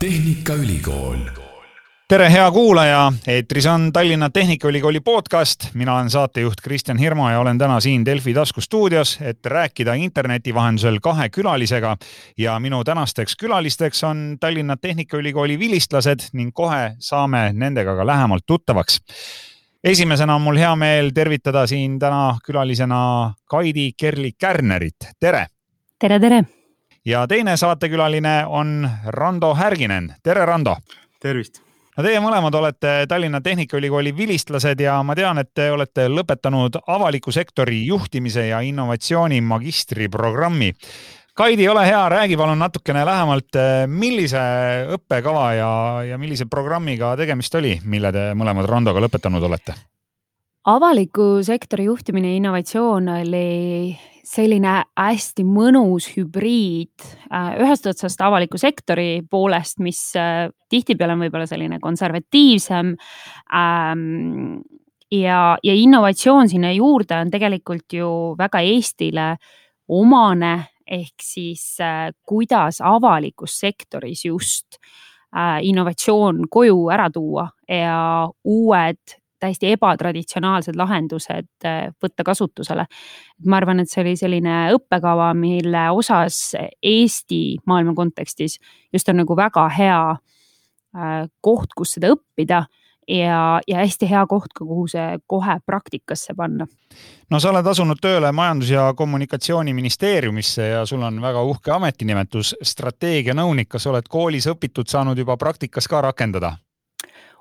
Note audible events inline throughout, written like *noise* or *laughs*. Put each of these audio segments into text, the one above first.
Tehnikaülikool. tere, hea kuulaja, eetris on Tallinna Tehnikaülikooli podcast, mina olen saatejuht Kristjan Hirmu ja olen täna siin Delfi taskustuudios, et rääkida interneti vahendusel kahe külalisega. Ja minu tänasteks külalisteks on Tallinna Tehnikaülikooli vilistlased ning kohe saame nendega ka lähemalt tuttavaks. Esimesena on mul hea meel tervitada siin täna külalisena Kaidi Kerli-Kärnerit, tere. tere, tere ja teine saatekülaline on Rando Härginen. tere, Rando. tervist. no teie mõlemad olete Tallinna Tehnikaülikooli vilistlased ja ma tean, et te olete lõpetanud avaliku sektori juhtimise ja innovatsiooni magistriprogrammi. Kaidi, ole hea, räägi palun natukene lähemalt, millise õppekava ja, ja millise programmiga tegemist oli, mille te mõlemad Randoga lõpetanud olete? avaliku sektori juhtimine ja innovatsioon oli selline hästi mõnus hübriid äh, ühest otsast avaliku sektori poolest, mis äh, tihtipeale on võib-olla selline konservatiivsem. Ähm, ja, ja innovatsioon sinna juurde on tegelikult ju väga Eestile omane ehk siis äh, kuidas avalikus sektoris just innovatsioon koju ära tuua ja uued täiesti ebatraditsionaalsed lahendused äh, võtta kasutusele. ma arvan, et see oli selline õppekava, mille osas Eesti maailma kontekstis just on nagu väga hea äh, koht, kus seda õppida ja, ja hästi hea koht ka, kuhu see kohe praktikasse panna. no sa oled asunud tööle Majandus- ja Kommunikatsiooniministeeriumisse ja sul on väga uhke ametinimetus strateegianõunik. kas oled koolis õpitut saanud juba praktikas ka rakendada?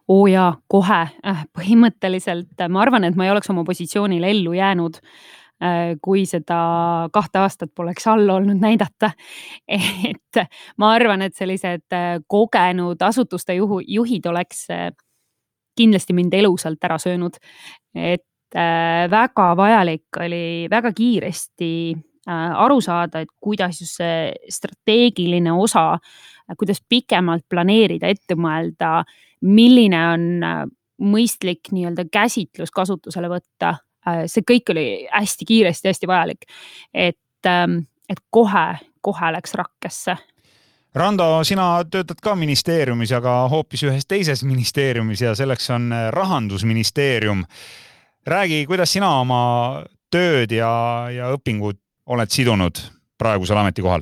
Oo jaa, kohe, äh, põhimõtteliselt äh, ma arvan, et ma ei oleks oma positsioonile ellu jäänud äh, kui seda kahte aastat poleks all olnud näidata. *laughs* et ma arvan, et sellised kogenud asutuste juhu, juhid oleks kindlasti mind elusalt ära söönud. et väga vajalik oli väga kiiresti aru saada, et kuidas just see strateegiline osa, kuidas pikemalt planeerida, ette mõelda milline on äh, mõistlik nii-öelda käsitlus kasutusele võtta. Äh, see kõik oli hästi kiiresti, hästi vajalik. et, ähm, et kohe, kohe läks rakkesse Rando, sina töötad ka ministeeriumis, aga hoopis ühes teises ministeeriumis ja selleks on äh, rahandusministeerium. räägi, kuidas sina oma tööd ja, ja õpingud oled sidunud praegusel ametikohal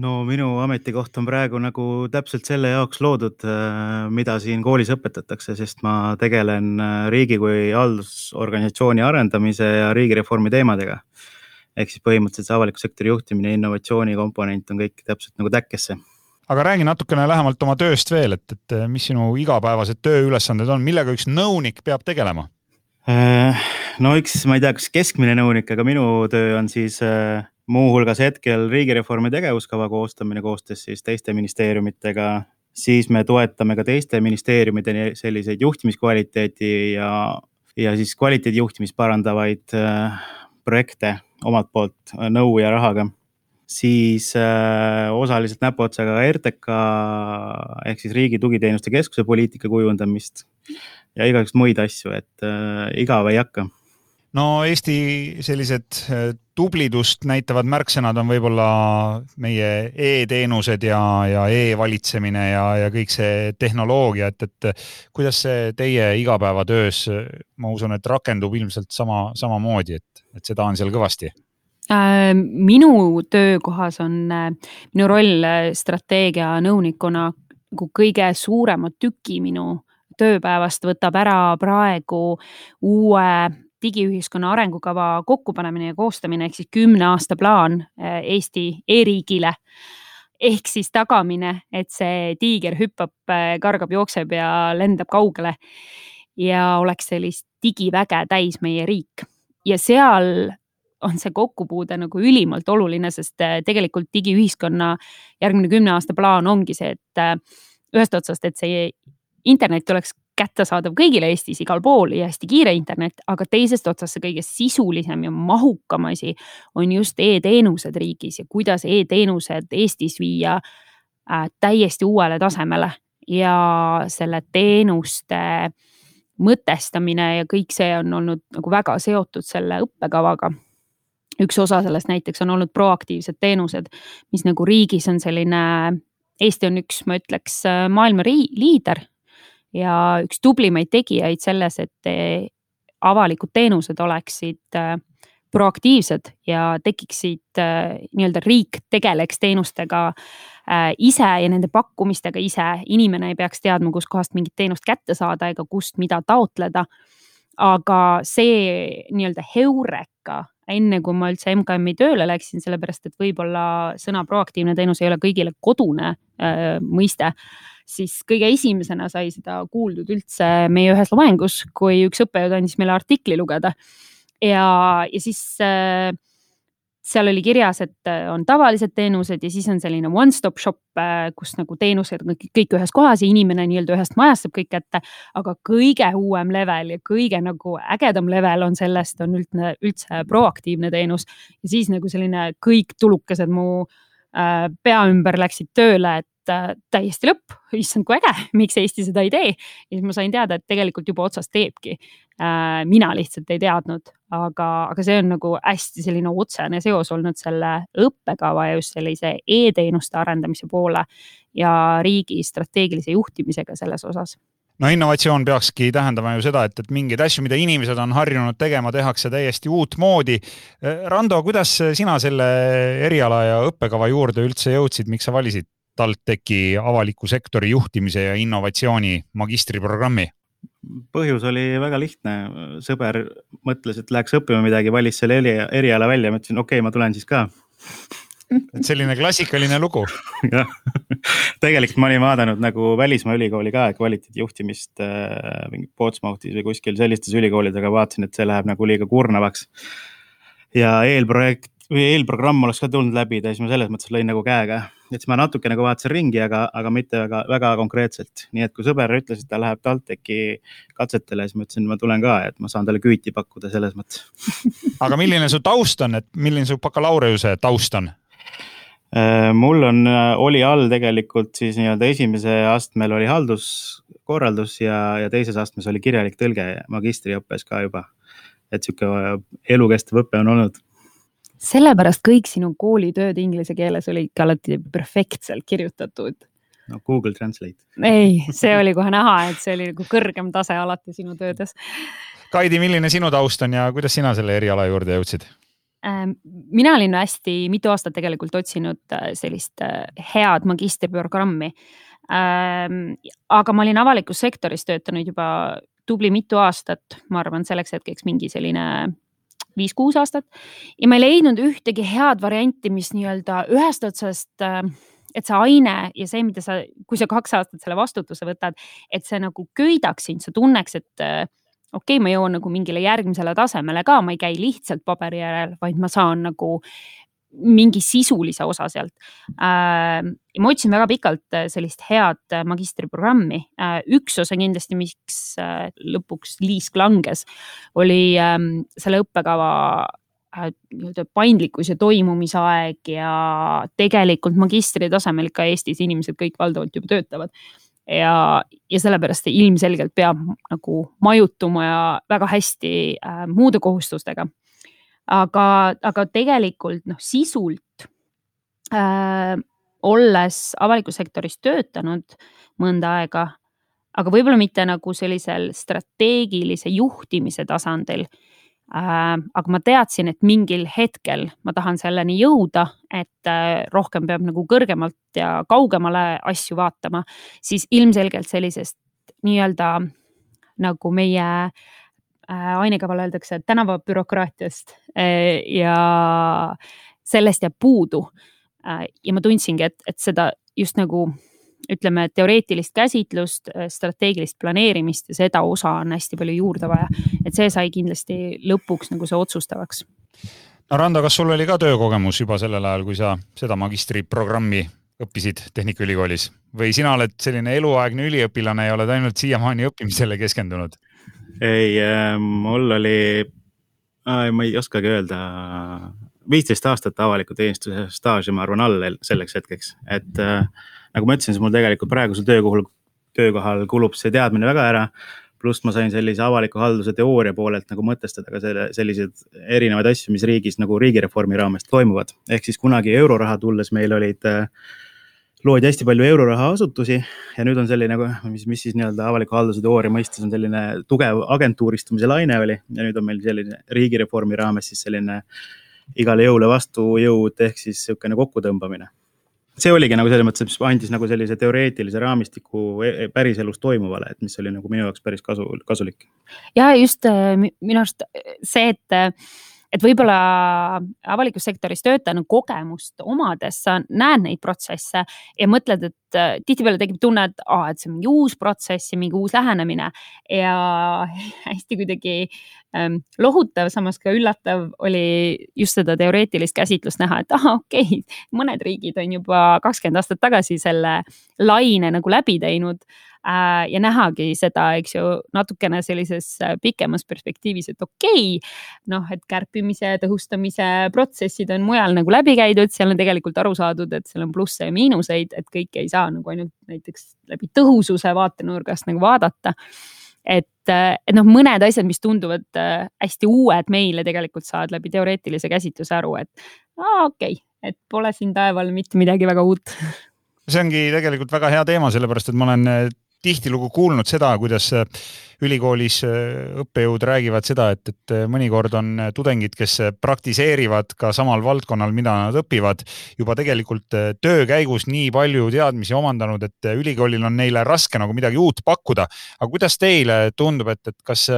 no minu ametikoht on praegu nagu täpselt selle jaoks loodud, äh, mida siin koolis õpetatakse, sest ma tegelen äh, riigi kui haldusorganisatsiooni arendamise ja riigireformi teemadega. ehk siis põhimõtteliselt see avaliku sektori juhtimine ja innovatsiooni komponent on kõik täpselt nagu täkkesse. aga räägi natukene lähemalt oma tööst veel, et, et mis sinu igapäevased tööülesanded on, millega üks nõunik peab tegelema? Äh, no üks, ma ei tea, kas keskmine nõunik, aga minu töö on siis äh, muuhulgas hetkel riigireformi tegevuskava koostamine koostöös siis teiste ministeeriumitega, siis me toetame ka teiste ministeeriumide selliseid juhtimiskvaliteeti ja, ja siis kvaliteedi juhtimist parandavaid äh, projekte omalt poolt äh, nõu ja rahaga. siis äh, osaliselt näpuotsaga RTK ehk siis Riigi Tugiteenuste Keskuse poliitika kujundamist ja igasuguseid muid asju, et äh, igav ei hakka no Eesti sellised äh, tublidust näitavad märksõnad on võib-olla meie e-teenused ja, ja e-valitsemine ja, ja kõik see tehnoloogia, et, et kuidas see teie igapäevatöös, ma usun, et rakendub ilmselt sama, samamoodi, et, et seda on seal kõvasti? Äh, minu töökohas on äh, minu roll strateegianõunikuna nagu kõige suurema tüki minu tööpäevast võtab ära praegu uue digiühiskonna arengukava kokkupanemine ja koostamine ehk siis kümne aasta plaan äh, Eesti e-riigile ehk siis tagamine, et see tiiger hüppab, äh, kargab, jookseb ja lendab kaugele. ja oleks sellist digiväge täis meie riik ja seal on see kokkupuude nagu ülimalt oluline, sest äh, tegelikult digiühiskonna järgmine kümne aasta plaan ongi see, et ühest otsast, et see internet oleks kättesaadav kõigile Eestis igal pool ja hästi kiire internet, aga teisest otsast see kõige sisulisem ja mahukam asi on just e-teenused riigis ja kuidas e-teenused Eestis viia äh, täiesti uuele tasemele. Ja selle teenuste mõtestamine ja kõik see on olnud nagu väga seotud selle õppekavaga. Üks osa sellest näiteks on olnud proaktiivsed teenused, mis nagu riigis on selline Eesti on üks, ma ütleks, maailma liider ja üks tublimaid tegijaid selles, et avalikud teenused oleksid proaktiivsed ja tekiksid nii-öelda riik tegeleks teenustega ise ja nende pakkumistega ise. inimene ei peaks teadma, kuskohast mingit teenust kätte saada ega kust mida taotleda aga see nii-öelda heureka, enne kui ma üldse MKM-i tööle läksin, sellepärast et võib-olla sõna proaktiivne teenus ei ole kõigile kodune äh, mõiste, siis kõige esimesena sai seda kuuldud üldse meie ühes loengus, kui üks õppejõud andis meile artikli lugeda. ja, ja siis äh, seal oli kirjas, et äh, on tavalised teenused ja siis on selline one stop shop, äh, kus nagu teenused on kõik ühes kohas ja inimene nii-öelda ühest majast saab kõik kätte. aga kõige uuem level ja kõige nagu ägedam level on sellest, on üldne, üldse proaktiivne teenus. ja siis nagu selline kõik tulukesed mu äh, pea ümber läksid tööle, et täiesti lõpp, issand kui äge, *laughs* miks Eesti seda ei tee. ja siis ma sain teada, et tegelikult juba otsast teebki. Mina lihtsalt ei teadnud, aga, aga see on nagu hästi selline otsene seos olnud selle õppekava ja just sellise e-teenuste arendamise poole ja riigi strateegilise juhtimisega selles osas no innovatsioon peakski tähendama ju seda, et, et mingeid asju, mida inimesed on harjunud tegema, tehakse täiesti uutmoodi. Rando, kuidas sina selle eriala ja õppekava juurde üldse jõudsid, miks sa valisid TalTechi avaliku sektori juhtimise ja innovatsiooni magistriprogrammi? Põhjus oli väga lihtne, sõber mõtles, et läheks õppima midagi, valis selle eriala välja, ma ütlesin, okei okay,, ma tulen siis ka. *laughs* et selline klassikaline lugu *laughs* jah, tegelikult ma olin vaadanud nagu välismaa ülikooli ka kvaliteedijuhtimist äh, mingi Portsmouthis või kuskil sellistes ülikoolidega, vaatasin, et see läheb nagu liiga kurnavaks. ja eelprojekt või eelprogramm oleks ka tulnud läbida, siis ma selles mõttes lõin nagu käega et siis ma natuke nagu vaatasin ringi, aga, aga mitte väga, väga konkreetselt. nii et kui sõber ütles, et ta läheb TalTechi katsetele, siis ma ütlesin, ma tulen ka, et ma saan talle küüti pakkuda selles mõttes *laughs* aga milline su taust on, et milline su bakalaureuse taust on? Äh, mul on, äh, oli all tegelikult siis nii-öelda esimese astmel oli halduskorraldus ja, ja teises astmes oli kirjalik tõlge magistriõppes ka juba. et sihuke elukestev õpe on olnud sellepärast kõik sinu koolitööd inglise keeles oli ikka alati perfektselt kirjutatud. no Google Translate. ei, see oli kohe näha, et see oli nagu kõrgem tase alati sinu töödes. Kaidi, milline sinu taust on ja kuidas sina selle eriala juurde jõudsid? Ähm, mina olin hästi mitu aastat tegelikult otsinud äh, sellist äh, head magistriprogrammi. Ähm, aga ma olin avalikus sektoris töötanud juba tubli mitu aastat, ma arvan, selleks hetkeks mingi selline viis-kuus aastat. Ja ma ei leidnud ühtegi head varianti, mis nii-öelda ühest otsast äh, et see aine ja see, mida sa, kui sa kaks aastat selle vastutuse võtad, et see nagu köidaks sind, sa tunneks, et äh, okei okay,, ma jõuan nagu mingile järgmisele tasemele ka, ma ei käi lihtsalt paberi järel, vaid ma saan nagu mingi sisulise osa sealt. Äh, ma otsin väga pikalt äh, sellist head äh, magistriprogrammi. üks osa kindlasti, miks lõpuks liisk langes, oli ähm, selle õppekava nii-öelda paindlikkus ja toimumisaeg ja tegelikult magistri tasemel ikka Eestis inimesed kõik valdavalt juba töötavad ja, ja sellepärast ilmselgelt peab nagu majutuma ja väga hästi äh, muude kohustustega aga, aga tegelikult noh, sisult äh, olles avalikus sektoris töötanud mõnda aega, aga võib-olla mitte nagu sellisel strateegilise juhtimise tasandil äh,. aga ma teadsin, et mingil hetkel ma tahan selleni jõuda, et äh, rohkem peab nagu kõrgemalt ja kaugemale asju vaatama, siis ilmselgelt sellisest nii-öelda nagu meie Äh, ainekaval öeldakse tänavabürokraatiast äh, ja sellest jääb puudu. Äh, ja ma tundsingi, et, et seda just nagu ütleme, teoreetilist käsitlust, strateegilist planeerimist ja seda osa on hästi palju juurde vaja. et see sai kindlasti lõpuks nagu see otsustavaks. no Rando, kas sul oli ka töökogemus juba sellel ajal, kui sa seda magistriprogrammi õppisid Tehnikaülikoolis või sina oled selline eluaegne üliõpilane ja oled ainult siiamaani õppimisele keskendunud? Ei, äh, mul oli, ma ei oskagi öelda, viisteist aastat avaliku teenistuse staaži, ma arvan, all selleks hetkeks, et äh, nagu ma ütlesin, siis mul tegelikult praegusel töökohal, töökohal kulub see teadmine väga ära. Pluss ma sain sellise avaliku halduse teooria poolelt nagu mõtestada ka selle, selliseid erinevaid asju, mis riigis nagu riigireformi raames toimuvad. ehk siis kunagi euroraha tulles meil olid äh, loodi hästi palju euroraha asutusi ja nüüd on selline, mis, mis siis nii-öelda avaliku halduse teooria mõistes on selline tugev agentuuristumise laine oli ja nüüd on meil selline riigireformi raames siis selline igale jõule vastujõud ehk siis niisugune kokkutõmbamine. see oligi nagu selles mõttes, mis andis nagu sellise teoreetilise raamistiku e-, e-, päriselus toimuvale, et mis oli nagu minu jaoks päris kasu, kasulik. ja just äh, minu arust see, et et võib-olla avalikus sektoris töötajana kogemust omades sa näed neid protsesse ja mõtled, et äh, tihtipeale tekib tunne, et aa, et see on mingi uus protsess ja mingi uus lähenemine. Ja *laughs* hästi kuidagi ähm, lohutav, samas ka üllatav oli just seda teoreetilist käsitlust näha, et ahah, okei okay,, mõned riigid on juba kakskümmend aastat tagasi selle laine nagu läbi teinud ja nähagi seda, eks ju, natukene sellises äh, pikemas perspektiivis, et okei okay,, noh, et kärpimise, tõhustamise protsessid on mujal nagu läbi käidud, seal on tegelikult aru saadud, et seal on plusse ja miinuseid, et kõike ei saa nagu ainult näiteks läbi tõhususe vaatenurgast nagu vaadata. Et, äh, et noh, mõned asjad, mis tunduvad hästi uued meile, tegelikult saad läbi teoreetilise käsitluse aru, et okei okay,, et pole siin taeval mitte midagi väga uut. *laughs* See ongi tegelikult väga hea teema, sellepärast et ma olen tihtilugu kuulnud seda, kuidas äh, ülikoolis äh, õppejõud räägivad seda, et, et äh, mõnikord on tudengid, kes praktiseerivad ka samal valdkonnal, mida nad õpivad, juba tegelikult töö käigus nii palju teadmisi omandanud, et ülikoolil on neile raske nagu midagi uut pakkuda. aga kuidas teile tundub, et, et kas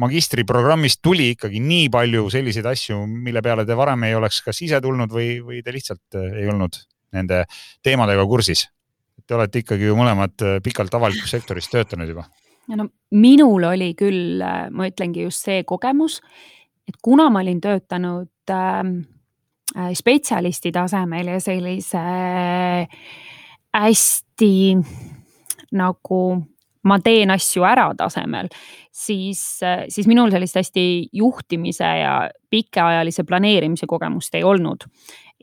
magistriprogrammist tuli ikkagi nii palju selliseid asju, mille peale te varem ei oleks kas ise tulnud või, või te lihtsalt ei olnud nende teemadega kursis? Te olete ikkagi ju mõlemad äh, pikalt avalikus sektoris töötanud juba. no minul oli küll, äh, ma ütlengi just see kogemus, et kuna ma olin töötanud ähm, äh, spetsialisti tasemel ja sellise äh, hästi nagu ma teen asju ära tasemel, siis, äh, siis minul sellist hästi juhtimise ja pikaajalise planeerimise kogemust ei olnud.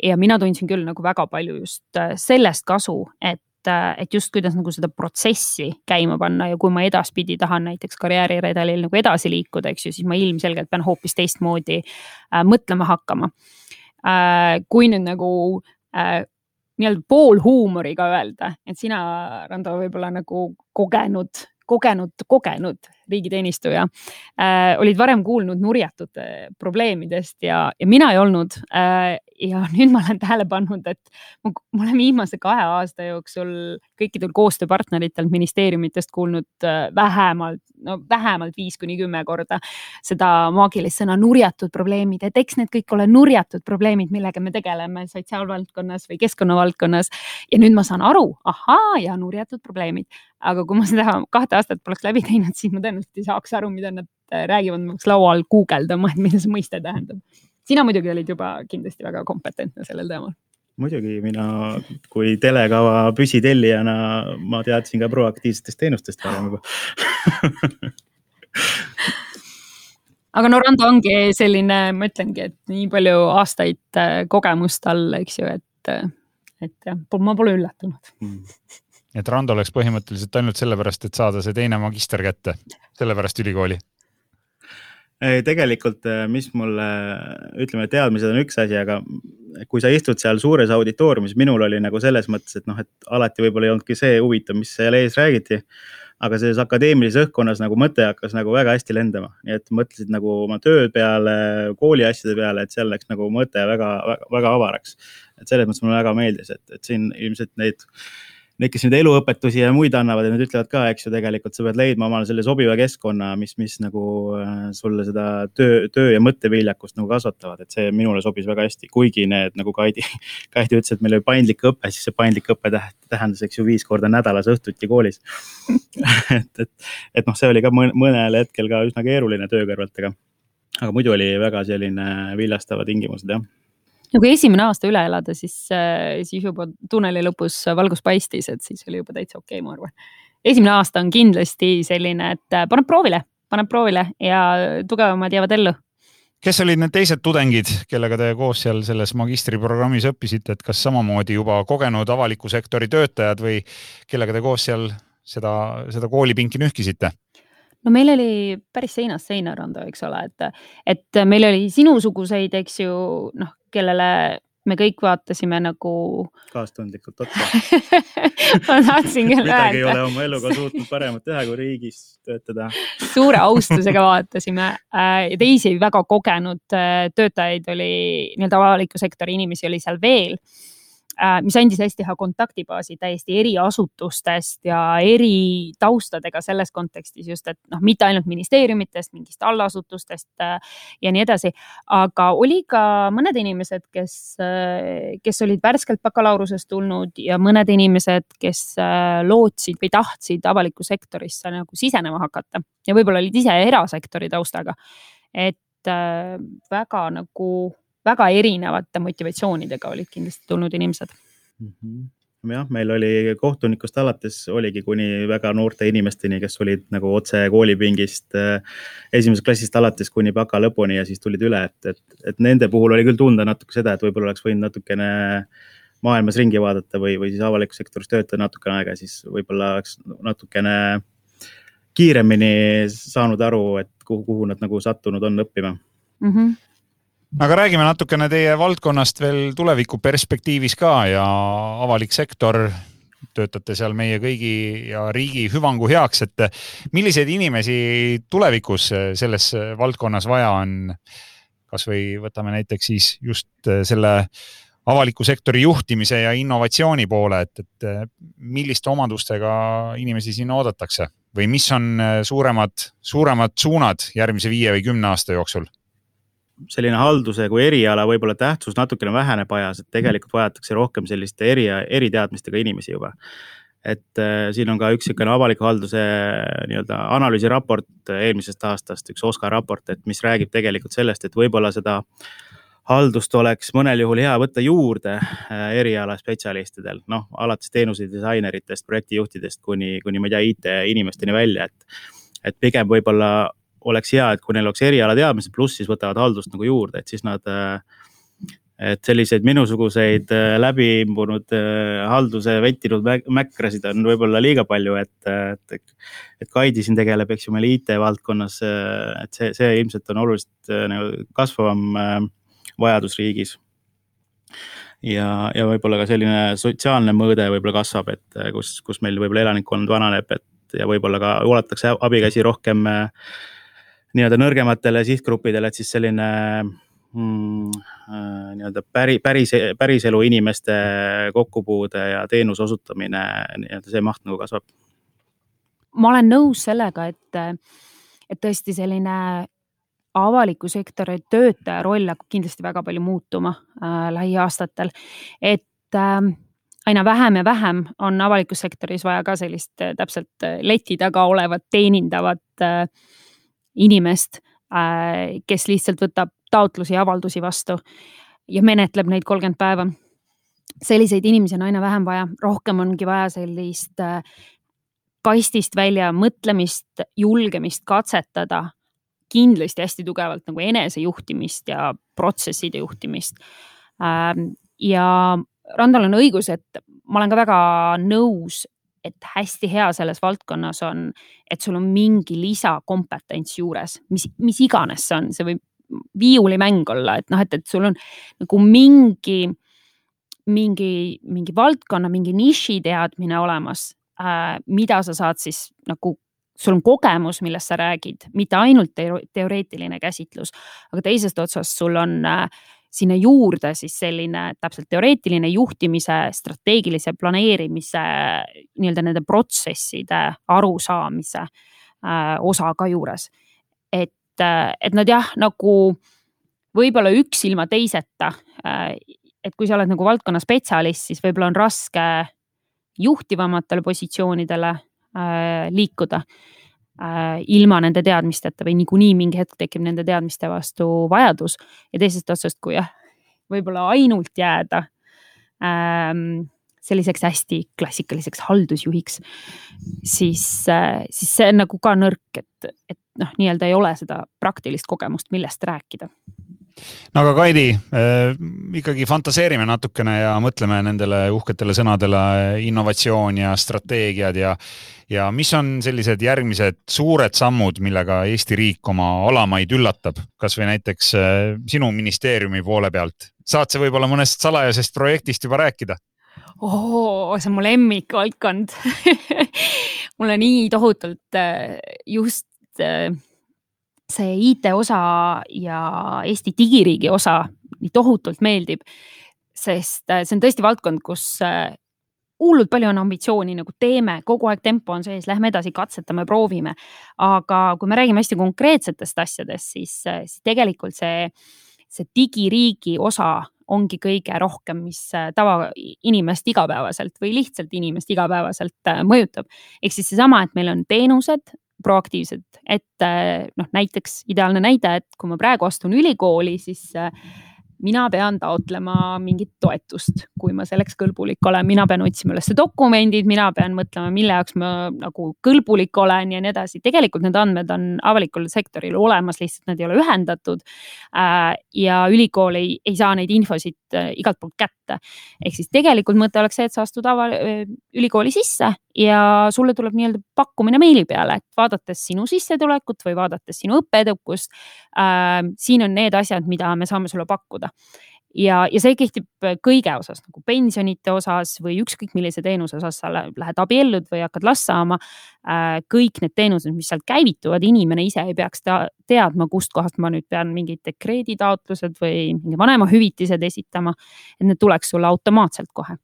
ja mina tundsin küll nagu väga palju just sellest kasu, et et, et just kuidas nagu seda protsessi käima panna ja kui ma edaspidi tahan näiteks karjääriredelil nagu edasi liikuda, eks ju, siis ma ilmselgelt pean hoopis teistmoodi äh, mõtlema hakkama äh,. kui nüüd nagu äh, nii-öelda poolhuumoriga öelda, et sina, Rando, võib-olla nagu kogenud kogenud, kogenud riigiteenistuja äh,, olid varem kuulnud nurjatute probleemidest ja, ja mina ei olnud äh,. Ja *laughs* nüüd ma olen tähele pannud, et ma, ma olen viimase kahe aasta jooksul kõikidel koostööpartneritelt ministeeriumitest kuulnud äh, vähemalt, no vähemalt viis kuni kümme korda seda maagilist sõna nurjatud probleemid, et eks need kõik ole nurjatud probleemid, millega me tegeleme sotsiaalvaldkonnas või keskkonnavaldkonnas. ja nüüd ma saan aru, ahaa, ja nurjatud probleemid, aga kui ma seda kahte aastat poleks läbi teinud, siis ma tõenäoliselt ei saaks aru, mida nad äh, räägivad, ma peaks laua all guugeldama, et mida see mõiste tähendab. Sina muidugi olid juba kindlasti väga kompetentne sellel teemal. Muidugi mina kui telekava püsitellijana, ma teadsin ka proaktiivsetest teenustest varem juba. *laughs* Aga no Rando ongi selline, ma ütlengi, et nii palju aastaid äh, kogemust all, eks ju, et, äh, et jah, ma pole üllatunud. Mm. Et Rando läks põhimõtteliselt ainult sellepärast, et saada see teine magister kätte, sellepärast ülikooli? Tegelikult, äh, mis mulle, ütleme, teadmised on üks asi, aga kui sa istud seal suures auditooriumis, minul oli nagu selles mõttes, et noh, et alati võib-olla ei olnudki see huvitav, mis seal ees räägiti. aga selles akadeemilises õhkkonnas nagu mõte hakkas nagu väga hästi lendama, nii et mõtlesid nagu oma töö peale, kooli asjade peale, et seal läks nagu mõte väga, väga, väga avaraks. et selles mõttes mulle väga meeldis, et, et siin ilmselt neid need, kes nüüd eluõpetusi ja muid annavad nad ütlevad ka, eks ju, tegelikult sa pead leidma omale selle sobiva keskkonna, mis, mis nagu äh, sulle seda töö, töö ja mõtteviljakust nagu kasvatavad, et see minule sobis väga hästi, kuigi need nagu Kaidi, *laughs* Kaidi ütles, et meil oli paindlik õpe, siis see paindlik õpe tähendas, eks ju, viis korda nädalas õhtuti koolis. *laughs* Et, et, et noh, see oli ka mõnel hetkel ka üsna keeruline töö kõrvalt, aga, aga muidu oli väga selline viljastavad tingimused jah no kui esimene aasta üle elada, siis, äh, siis juba tunneli lõpus valgus paistis, et siis oli juba täitsa okei okay,, ma arvan. esimene aasta on kindlasti selline, et äh, paneb proovile, paneb proovile ja tugevamad jäävad ellu kes olid need teised tudengid, kellega te koos seal selles magistriprogrammis õppisite, et kas samamoodi juba kogenud avaliku sektori töötajad või kellega te koos seal seda, seda koolipinki nühkisite? no meil oli päris seinast seina randa, eks ole, et, et meil oli sinusuguseid, eks ju, noh, kellele me kõik vaatasime nagu. kaastundlikult otsa *laughs* ma tahtsin küll öelda. midagi ei ole oma eluga suutnud paremat teha, kui riigis töötada. suure austusega vaatasime äh, ja teisi väga kogenud äh, töötajaid oli, nii-öelda avaliku sektori inimesi oli seal veel mis andis hästi hea kontaktibaasi täiesti eri asutustest ja eri taustadega selles kontekstis just, et noh, mitte ainult ministeeriumitest, mingist allasutustest äh, ja nii edasi. aga oli ka mõned inimesed, kes, äh, kes olid värskelt bakalaureusest tulnud ja mõned inimesed, kes lootsid või tahtsid avalikku sektorisse nagu sisenema hakata ja võib-olla olid ise erasektori taustaga. et väga nagu väga erinevate motivatsioonidega olid kindlasti tulnud inimesed mm. -hmm jah, meil oli kohtunikust alates oligi kuni väga noorte inimesteni, kes olid nagu otse koolipingist äh, esimesest klassist alates kuni baka lõpuni ja siis tulid üle, et, et, et nende puhul oli küll tunda natuke seda, et võib-olla oleks võinud natukene maailmas ringi vaadata või, või siis avalikus sektoris töötada natukene aega, siis võib-olla oleks natukene kiiremini saanud aru, et kuhu, kuhu nad nagu sattunud on õppima mm. -hmm aga räägime natukene teie valdkonnast veel tuleviku perspektiivis ka ja avalik sektor, töötate seal meie kõigi ja riigi hüvangu heaks, et milliseid inimesi tulevikus selles valdkonnas vaja on? kasvõi võtame näiteks siis just selle avaliku sektori juhtimise ja innovatsiooni poole, et, et milliste omadustega inimesi siin oodatakse või mis on suuremad, suuremad suunad järgmise viie või kümne aasta jooksul? Selline halduse kui eriala võib-olla tähtsus natukene väheneb ajas, et tegelikult vajatakse rohkem selliste eri, eriteadmistega inimesi juba. et äh, siin on ka üks niisugune avaliku halduse äh, nii-öelda analüüsiraport eelmisest aastast, üks OSKA raport, et mis räägib tegelikult sellest, et võib-olla seda haldust oleks mõnel juhul hea võtta juurde äh, erialaspetsialistidel, noh alates teenuse disaineritest, projektijuhtidest kuni, kuni ma ei tea, IT-inimesteni välja, et, et pigem võib-olla oleks hea, et kui neil oleks erialateadmised, pluss siis võtavad haldust nagu juurde, et siis nad äh, et selliseid minusuguseid äh, läbiimbunud äh, halduse vettinud mäkrasid on võib-olla liiga palju, et, et, et Kaidi siin tegeleb, eks ju, meil IT valdkonnas, et see, see ilmselt on oluliselt nagu kasvavam vajadus riigis. ja, ja võib-olla ka selline sotsiaalne mõõde võib-olla kasvab, et kus, kus meil võib-olla elanikkond vananeb, et ja võib-olla ka ulatakse abikäsi rohkem nii-öelda nõrgematele sihtgruppidele, et siis selline mm, äh, nii-öelda päri, päris, päriselu inimeste kokkupuude ja teenuse osutamine, nii-öelda see maht nagu kasvab. ma olen nõus sellega, et, et tõesti selline avaliku sektori töötaja roll hakkab kindlasti väga palju muutuma äh, lähiaastatel, et äh, aina vähem ja vähem on avalikus sektoris vaja ka sellist äh, täpselt äh, leti taga olevat teenindavat äh, inimest, äh, kes lihtsalt võtab taotlusi ja avaldusi vastu ja menetleb neid kolmkümmend päeva. selliseid inimesi on aina vähem vaja, rohkem ongi vaja sellist äh, kastist välja mõtlemist, julgemist katsetada, kindlasti hästi tugevalt nagu enesejuhtimist ja protsesside juhtimist. Ähm, ja Randal on õigus, et ma olen ka väga nõus, et hästi hea selles valdkonnas on, et sul on mingi lisakompetents juures, mis, mis iganes see on, see võib viiulimäng olla, et noh, et, et sul on nagu mingi, mingi, mingi valdkonna, mingi niši teadmine olemas äh,, mida sa saad siis nagu sul on kogemus, millest sa räägid, mitte ainult teoreetiline käsitlus, aga teisest otsast sul on äh, sinna juurde siis selline täpselt teoreetiline juhtimise, strateegilise planeerimise, nii-öelda nende protsesside arusaamise äh, osa ka juures. et, äh, et nad jah, nagu võib-olla üks ilma teiseta äh,, et kui sa oled nagu valdkonna spetsialist, siis võib-olla on raske juhtivamatele positsioonidele liikuda ilma nende teadmisteta või niikuinii mingi hetk tekib nende teadmiste vastu vajadus. Ja teisest otsast, kui jah, võib-olla ainult jääda ähm, selliseks hästi klassikaliseks haldusjuhiks, siis äh,, siis see on nagu ka nõrk, et, et noh, nii-öelda ei ole seda praktilist kogemust, millest rääkida no aga Kaidi äh,, ikkagi fantaseerime natukene ja mõtleme nendele uhketele sõnadele innovatsioon ja strateegiad ja ja mis on sellised järgmised suured sammud, millega Eesti riik oma alamaid üllatab, kasvõi näiteks äh, sinu ministeeriumi poole pealt? saad sa võib-olla mõnest salajasest projektist juba rääkida? oo, see on mu lemmikvaldkond *laughs* mulle nii tohutult äh, just äh, see IT osa ja Eesti digiriigi osa nii tohutult meeldib, sest see on tõesti valdkond, kus hullult palju on ambitsiooni, nagu teeme, kogu aeg tempo on sees, lähme edasi, katsetame, proovime. aga kui me räägime hästi konkreetsetest asjadest, siis, siis tegelikult see, see digiriigi osa ongi kõige rohkem, mis tavainimest igapäevaselt või lihtsalt inimest igapäevaselt äh, mõjutab. ehk siis seesama, et meil on teenused proaktiivsed, et noh, näiteks ideaalne näide, et kui ma praegu astun ülikooli, siis äh, mina pean taotlema mingit toetust, kui ma selleks kõlbulik olen, mina pean otsima üles dokumendid, mina pean mõtlema, mille jaoks ma nagu kõlbulik olen ja nii edasi. tegelikult need andmed on avalikul sektoril olemas, lihtsalt nad ei ole ühendatud. Äh, ja ülikool ei, ei saa neid infosid igalt poolt kätte. ehk siis tegelikult mõte oleks see, et sa astud ava-, ülikooli sisse ja sulle tuleb nii-öelda pakkumine meili peale, et vaadates sinu sissetulekut või vaadates sinu õppeedukust äh,. siin on need asjad, mida me saame sulle pakkuda ja, ja see kehtib kõige osas nagu pensionite osas või ükskõik millise teenuse osas sa lähed abiellud või hakkad last saama äh,. kõik need teenused, mis sealt käivituvad, inimene ise ei peaks teadma, kustkohast ma nüüd pean mingid dekreeditaotlused või mingi vanemahüvitised esitama. et need tuleks sulle automaatselt kohe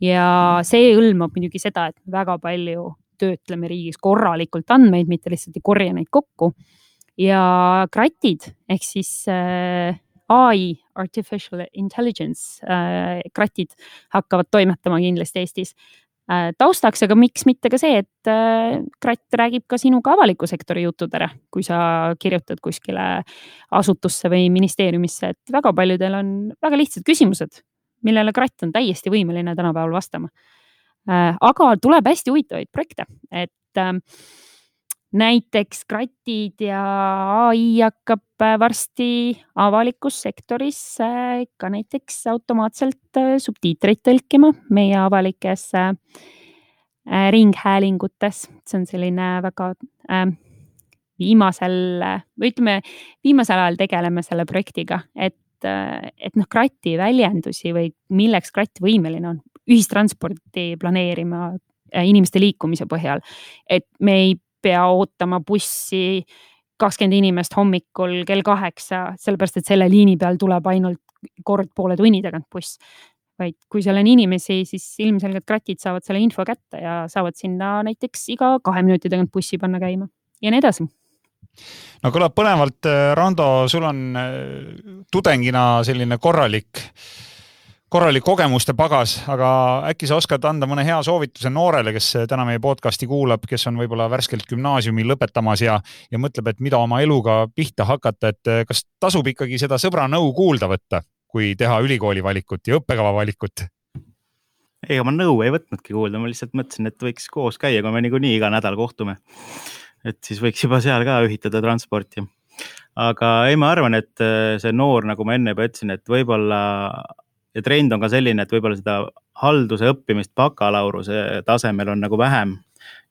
ja see hõlmab muidugi seda, et väga palju töötleme riigis korralikult andmeid, mitte lihtsalt ei korja neid kokku ja kratid ehk siis äh, ai, artificial intelligence äh, kratid hakkavad toimetama kindlasti Eestis äh,. taustaks, aga miks mitte ka see, et äh, kratt räägib ka sinuga avaliku sektori juttudele, kui sa kirjutad kuskile asutusse või ministeeriumisse, et väga paljudel on väga lihtsad küsimused, millele kratt on täiesti võimeline tänapäeval vastama äh,. aga tuleb hästi huvitavaid projekte, et äh, näiteks kratid ja ai hakkab äh, varsti avalikus sektoris äh, ka näiteks automaatselt äh, subtiitreid tõlkima meie avalikes ringhäälingutes. see on selline väga viimasel või ütleme, viimasel ajal tegeleme selle projektiga, et, et noh, krati väljendusi või milleks kratt võimeline on, ühistransporti planeerima inimeste liikumise põhjal. et me ei pea ootama bussi kakskümmend inimest hommikul kell kaheksa, sellepärast et selle liini peal tuleb ainult kord poole tunni tagant buss. vaid kui seal on inimesi, siis ilmselgelt kratid saavad selle info kätte ja saavad sinna näiteks iga kahe minuti tagant bussi panna käima ja nii edasi no kõlab põnevalt, Rando, sul on äh, tudengina selline korralik äh, korralik kogemuste pagas, aga äkki sa oskad anda mõne hea soovituse noorele, kes täna meie podcast'i kuulab, kes on võib-olla värskelt gümnaasiumi lõpetamas ja, ja mõtleb, et mida oma eluga pihta hakata, et kas tasub ikkagi seda sõbra nõu kuulda võtta, kui teha ülikooli valikut ja õppekava valikut? ega ma nõu ei võtnudki kuulda, ma lihtsalt mõtlesin, et võiks koos käia, kui me niikuinii iga nädal kohtume. et siis võiks juba seal ka ühitada transporti. aga ei, ma arvan, et see noor, nagu ma enne juba ütlesin, et võib-olla ja trend on ka selline, et võib-olla seda halduse õppimist bakalaureuse tasemel on nagu vähem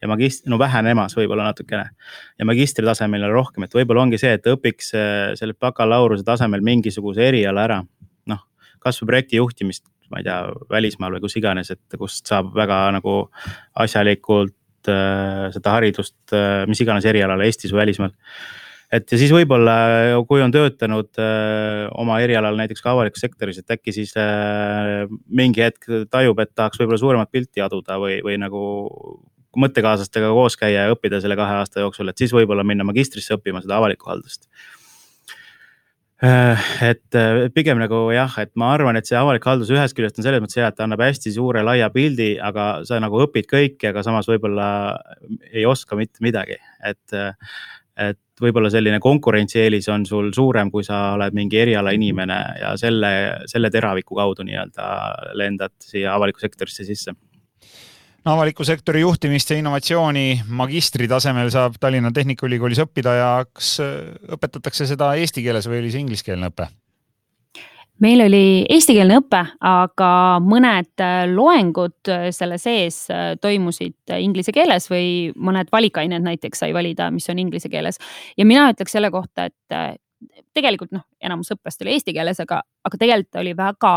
ja magist-, no vähenemas võib-olla natukene ja magistri tasemel on rohkem, et võib-olla ongi see, et õpiks äh, selle bakalaureuse tasemel mingisuguse eriala ära. noh, kasvõi projekti juhtimist, ma ei tea, välismaal või kus iganes, et kust saab väga nagu asjalikult äh, seda haridust äh,, mis iganes erialal Eestis või välismaal et ja siis võib-olla, kui on töötanud öö, äh, oma erialal näiteks ka avalikus sektoris, et äkki siis öö, äh, mingi hetk tajub, et tahaks võib-olla suuremat pilti aduda või, või nagu mõttekaaslastega koos käia ja õppida selle kahe aasta jooksul, et siis võib-olla minna magistrisse õppima seda avalikku haldust. Äh, et pigem nagu jah, et ma arvan, et see avalik haldus ühest küljest on selles mõttes hea, et ta annab hästi suure laia pildi, aga sa nagu õpid kõike, aga samas võib-olla ei oska mitte midagi, et et võib-olla selline konkurentsieelis on sul suurem, kui sa oled mingi eriala inimene ja selle, selle teraviku kaudu nii-öelda lendad siia avalikku sektorisse sisse no avaliku sektori juhtimist ja innovatsiooni magistri tasemel saab Tallinna Tehnikaülikoolis õppida ja kas õpetatakse seda eesti keeles või oli see ingliskeelne õpe? Meil oli eestikeelne õpe, aga mõned äh, loengud äh, selle sees äh, toimusid inglise keeles või mõned valikained näiteks sai valida, mis on inglise keeles. ja mina ütleks selle kohta, et tegelikult noh, enamus õppest oli eesti keeles, aga, aga tegelikult oli väga,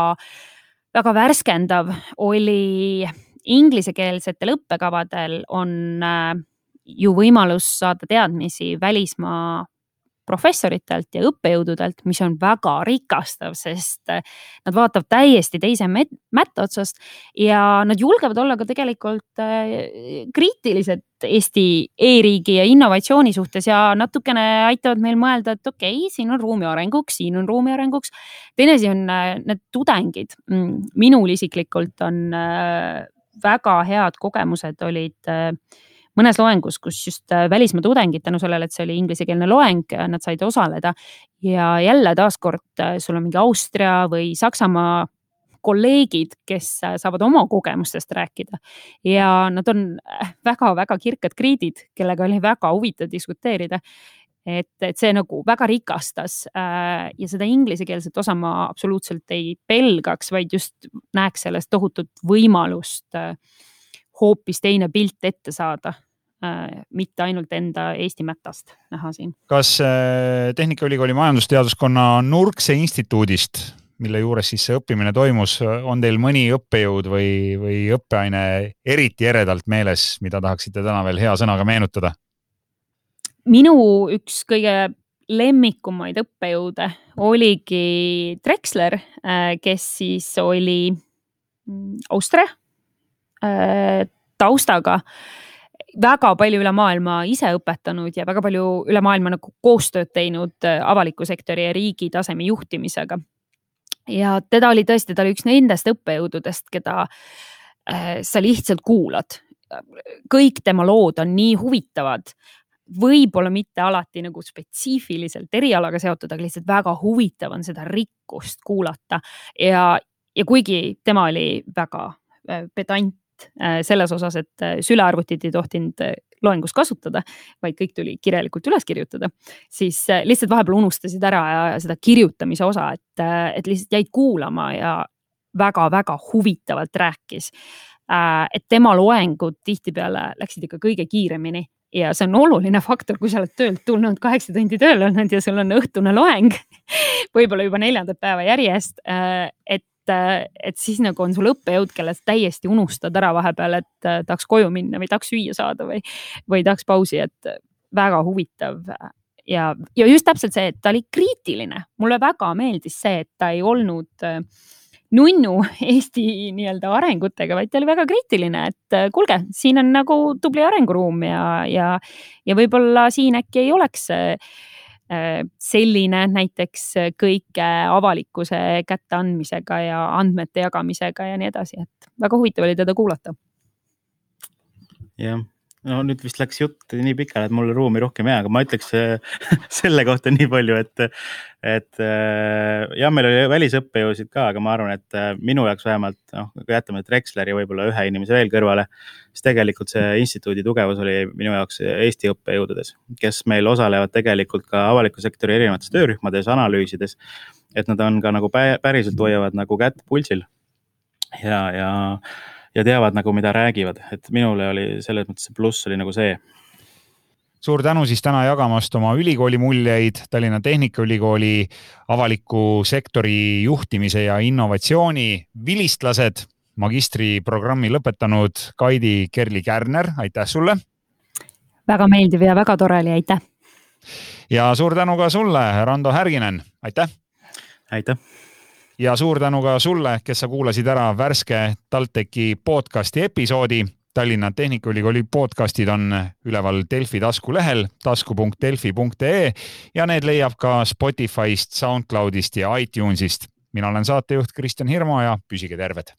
väga värskendav, oli inglisekeelsetel õppekavadel on ju võimalus saada teadmisi välismaa professoritelt ja õppejõududelt, mis on väga rikastav, sest eh, nad vaatavad täiesti teise mätta otsast ja nad julgevad olla ka tegelikult eh, kriitilised Eesti e-riigi ja innovatsiooni suhtes ja natukene aitavad meil mõelda, et okei okay,, siin on ruumi arenguks, siin on ruumi arenguks. teine asi on eh, need tudengid. Mm, minul isiklikult on väga head kogemused olid mõnes loengus, kus just äh, välismaa tudengid tänu sellele, et see oli inglisekeelne loeng, äh, nad said osaleda. ja jälle taaskord äh, sul on mingi Austria või Saksamaa kolleegid, kes saavad oma kogemustest rääkida. Ja nad on väga-väga kirkad kriidid, kellega oli väga huvitav diskuteerida. Et, et see nagu väga rikastas ja seda inglisekeelset osa ma absoluutselt ei pelgaks, vaid just näeks sellest tohutut võimalust hoopis teine pilt ette saada mitte ainult enda Eesti mätast näha siin. kas äh, Tehnikaülikooli majandusteaduskonna Nurkse instituudist, mille juures siis see õppimine toimus, on teil mõni õppejõud või, või õppeaine eriti eredalt meeles, mida tahaksite täna veel hea sõnaga meenutada? minu üks kõige lemmikumaid õppejõude oligi Drexler, äh, kes siis oli mm, Austria taustaga väga palju üle maailma ise õpetanud ja väga palju üle maailma nagu koostööd teinud äh, avaliku sektori ja riigi taseme juhtimisega. ja teda oli tõesti, ta oli üks nendest õppejõududest, keda äh, sa lihtsalt kuulad. kõik tema lood on nii huvitavad võib-olla mitte alati nagu spetsiifiliselt erialaga seotud, aga lihtsalt väga huvitav on seda rikkust kuulata ja, ja kuigi tema oli väga äh, pedant Äh, selles osas, et äh, sülearvutit ei tohtinud äh, loengus kasutada, vaid kõik tuli kirjalikult üles kirjutada, siis lihtsalt vahepeal unustasid ära seda kirjutamise osa, et, et lihtsalt jäid kuulama ja väga-väga huvitavalt rääkis. et tema loengud tihtipeale läksid ikka kõige kiiremini ja see on oluline faktor, kui sa oled töölt tulnud, kaheksa tundi tööl olnud ja sul on õhtune loeng *laughs* võib-olla juba neljandat päeva järjest. et et, et siis nagu on sul õppejõud, kelle täiesti unustad ära vahepeal, et äh, tahaks koju minna või tahaks süüa saada või, või tahaks pausi, et väga huvitav. ja, ja just täpselt see, et ta oli kriitiline, mulle väga meeldis see, et ta ei olnud äh, nunnu Eesti nii-öelda arengutega, vaid ta oli väga kriitiline, et äh, kuulge, siin on nagu tubli arenguruum ja, ja, ja võib-olla siin äkki ei oleks Äh, selline näiteks kõike avalikkuse kätteandmisega ja andmete jagamisega ja nii edasi, et väga huvitav oli teda kuulata. jah no nüüd vist läks jutt nii pikale, et mul ruumi rohkem ei jää, aga ma ütleks äh, *laughs* selle kohta nii palju, et, et äh, jah, meil oli välisõppejõusid ka, aga ma arvan, et äh, minu jaoks vähemalt noh, kui jätame Drexleri võib-olla ühe inimese veel kõrvale, siis tegelikult see instituudi tugevus oli minu jaoks Eesti õppejõududes, kes meil osalevad tegelikult ka avaliku sektori erinevates töörühmades, analüüsides. et nad on ka nagu päriselt hoiavad nagu kätt pulsil ja, ja ja teavad nagu, mida räägivad, et minule oli selles mõttes see pluss oli nagu see suur tänu siis täna jagamast oma ülikooli muljeid, Tallinna Tehnikaülikooli avaliku sektori juhtimise ja innovatsiooni vilistlased, magistriprogrammi lõpetanud Kaidi Kerli-Kärner, aitäh sulle. väga meeldiv ja väga tore oli, aitäh. ja suur tänu ka sulle, Rando Härginen, aitäh. aitäh ja suur tänu ka sulle, kes sa kuulasid ära värske TalTechi podcasti episoodi. Tallinna Tehnikaülikooli podcastid on üleval Delfi taskulehel tasku.delfi.ee ja need leiab ka Spotify'st, SoundCloud'ist ja iTunes'ist. mina olen saatejuht Kristjan Hirmu ja püsige terved.